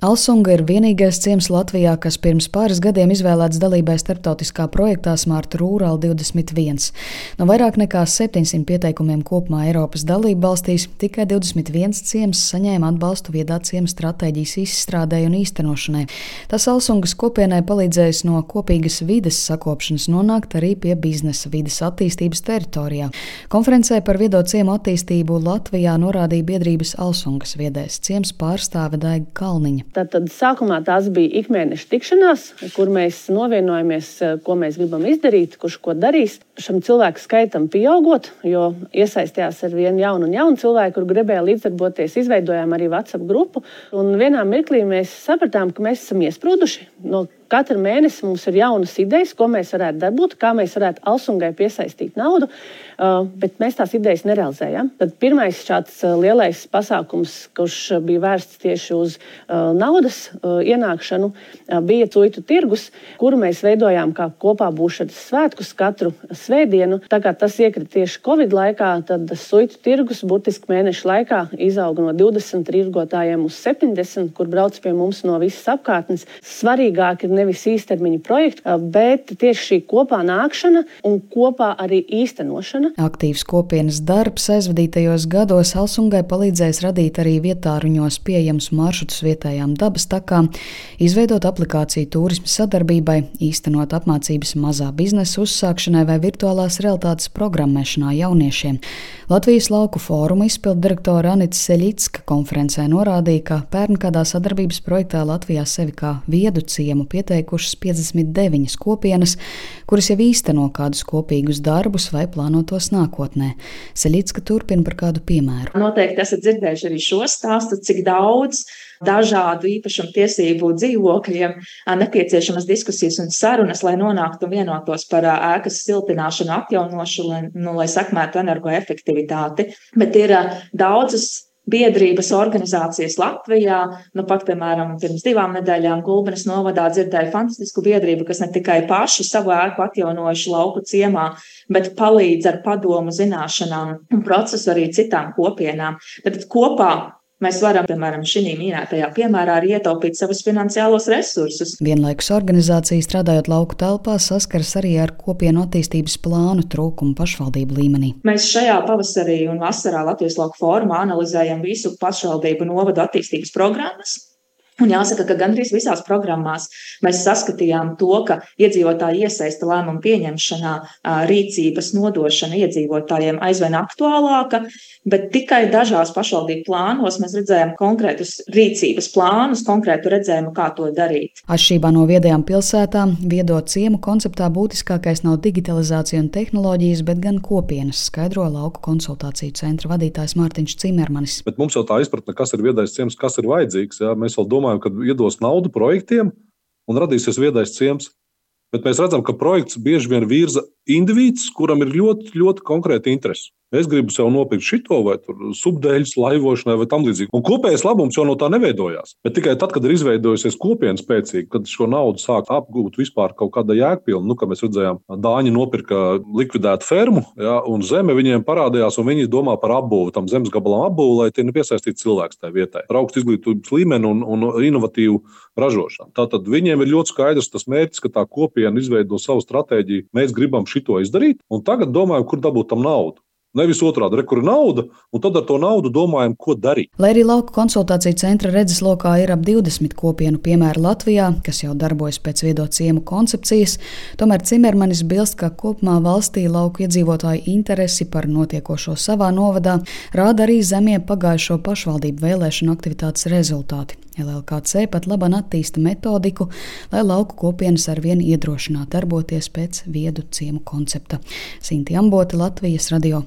Alsunga ir vienīgais ciems Latvijā, kas pirms pāris gadiem izvēlēts dalībai starptautiskā projektā Smart Rural 21. No vairāk nekā 700 pieteikumiem kopumā Eiropas dalību valstīs tikai 21 ciems saņēma atbalstu viedā ciema stratēģijas izstrādē un īstenošanai. Tas Alsungas kopienai palīdzējis no kopīgas vides sakopšanas nonākt arī pie biznesa vides attīstības teritorijā. Konferencē par viedo ciemu attīstību Latvijā norādīja biedrības Alsungas viedais ciems pārstāve Daiga Kalniņa. Tad sākumā tās bija ikmēneša tikšanās, kur mēs novienojamies, ko mēs gribam izdarīt, kurš ko darīs. Šam cilvēku skaitam pieaugot, jo iesaistījās ar vienu jaunu un jaunu cilvēku, kur gribēja līdzdarboties, izveidojām arī WhatsApp grupu. Un vienā mirklī mēs sapratām, ka mēs esam iesprūduši no Katru mēnesi mums ir jaunas idejas, ko mēs varētu dabūt, kā mēs varētu Alsungai piesaistīt naudu, uh, bet mēs tās idejas nerealizējam. Tad pirmais šāds uh, lielais pasākums, kurš bija vērsts tieši uz uh, naudas ienākšanu, bija Cuitu tirgus, kuru mēs veidojām kā kopā būšanas svētkus katru svētdienu. Tā kā tas iekrita tieši Covid laikā, tad Cuitu tirgus burtiski mēnešu laikā izauga no 20 tirgotājiem uz 70, kur brauc pie mums no visas apkārtnes. Svarīgāk ir nevis īstermiņa projekti, bet tieši šī kopā nākšana un kopā arī īstenošana. Aktīvs kopienas darbs aizvadītajos gados Alsungai palīdzējis radīt arī vietāruņos pieejamus maršrutus vietējām dabas takām, izveidot aplikāciju turismu sadarbībai, īstenot apmācības mazā biznesa uzsākšanai vai virtuālās realitātes programmēšanā jauniešiem. Latvijas lauku fóruma izpilddirektora Anita Seļicka konferencē norādīja, ka pērn kādā sadarbības projektā Latvijā sevi kā viedu ciemu pieteikt pieteikušas 59 kopienas, kuras jau īsteno kādus kopīgus darbus vai plāno tos nākotnē. Seļicka turpina par kādu piemēru. Noteikti esat dzirdējuši arī šo stāstu, cik daudz dažādu īpašumu tiesību dzīvokļiem nepieciešamas diskusijas un sarunas, lai nonāktu un vienotos par ēkas siltināšanu, atjaunošanu, lai, nu, lai sakmētu energoefektivitāti. Bet ir daudzas biedrības organizācijas Latvijā. Nu, pat, piemēram, pirms divām nedēļām Gulbenes novadā dzirdēju fantastisku biedrību, kas ne tikai paši savu ēku atjaunojuši lauku ciemā, bet palīdz ar padomu zināšanām un procesu arī citām kopienām. Tad kopā Mēs varam, piemēram, šī minētajā piemērā arī ietaupīt savus finansiālos resursus. Vienlaikus organizācija strādājot lauku telpā saskaras arī ar kopienu attīstības plānu trūkumu pašvaldību līmenī. Mēs šajā pavasarī un vasarā Latvijas lauku fórumā analizējam visu pašvaldību novadu attīstības programmas Un jāsaka, ka gandrīz visās programmās mēs saskatījām to, ka iedzīvotāji iesaista lēmumu pieņemšanā, rīcības nodošana iedzīvotājiem aizvien aktuālāka, bet tikai dažās pašvaldību plānos mēs redzējām konkrētus rīcības plānus, konkrētu redzējumu, kā to darīt. Atšķirībā no viedajām pilsētām, viedo ciemu konceptā būtiskākais nav digitalizācija un tehnoloģijas, bet gan kopienas, skaidro lauku konsultāciju centra vadītājs Mārtiņš Cimermanis. Bet mums jau tā izpratne, kas ir viedais ciems, kas ir vajadzīgs, jā, mēs vēl domājam domājam, ka iedos naudu projektiem un radīsies viedais ciems. Bet mēs redzam, ka projekts bieži vien virza indivīds, kuram ir ļoti, ļoti konkrēti interesi. Es gribu sev nopirkt šito vai subdēļas laivošanai vai tam līdzīgi. Un kopējais labums jau no tā neveidojās. Bet tikai tad, kad ir izveidojusies kopiena spēcīgi, kad šo naudu sāk apgūt vispār kaut kāda jēgpilna, nu, kā mēs redzējām, Dāņi nopirka likvidētu fermu, ja, un zeme viņiem parādījās, un viņi domā par apbūvi tam zemes gabalam apbūvi, lai tie nepiesaistītu cilvēks tajā vietā. Ar augstu izglītības līmeni un, un inovatīvu ražošanu. Tātad viņiem ir ļoti skaidrs tas mērķis, ka tā kopiena izveido savu stratēģiju. Mēs gribam šito izdarīt, un tagad domājam, kur dabūt tam naudu. Nevis otrādi, re, kur ir nauda, un tad ar to naudu domājam, ko darīt. Lai arī lauku konsultāciju centra redzeslokā ir ap 20 kopienu piemēru Latvijā, kas jau darbojas pēc viedo ciemu koncepcijas, tomēr Cimermanis bilst, ka kopumā valstī lauku iedzīvotāju interesi par notiekošo savā novadā rāda arī zemie pagājušo pašvaldību vēlēšanu aktivitātes rezultāti. LLKC pat labāk attīsta metodiku, lai lauku kopienas ar vienu iedrošinātu darboties pēc viedu ciemu koncepta. Sinti Ambote, Latvijas radio.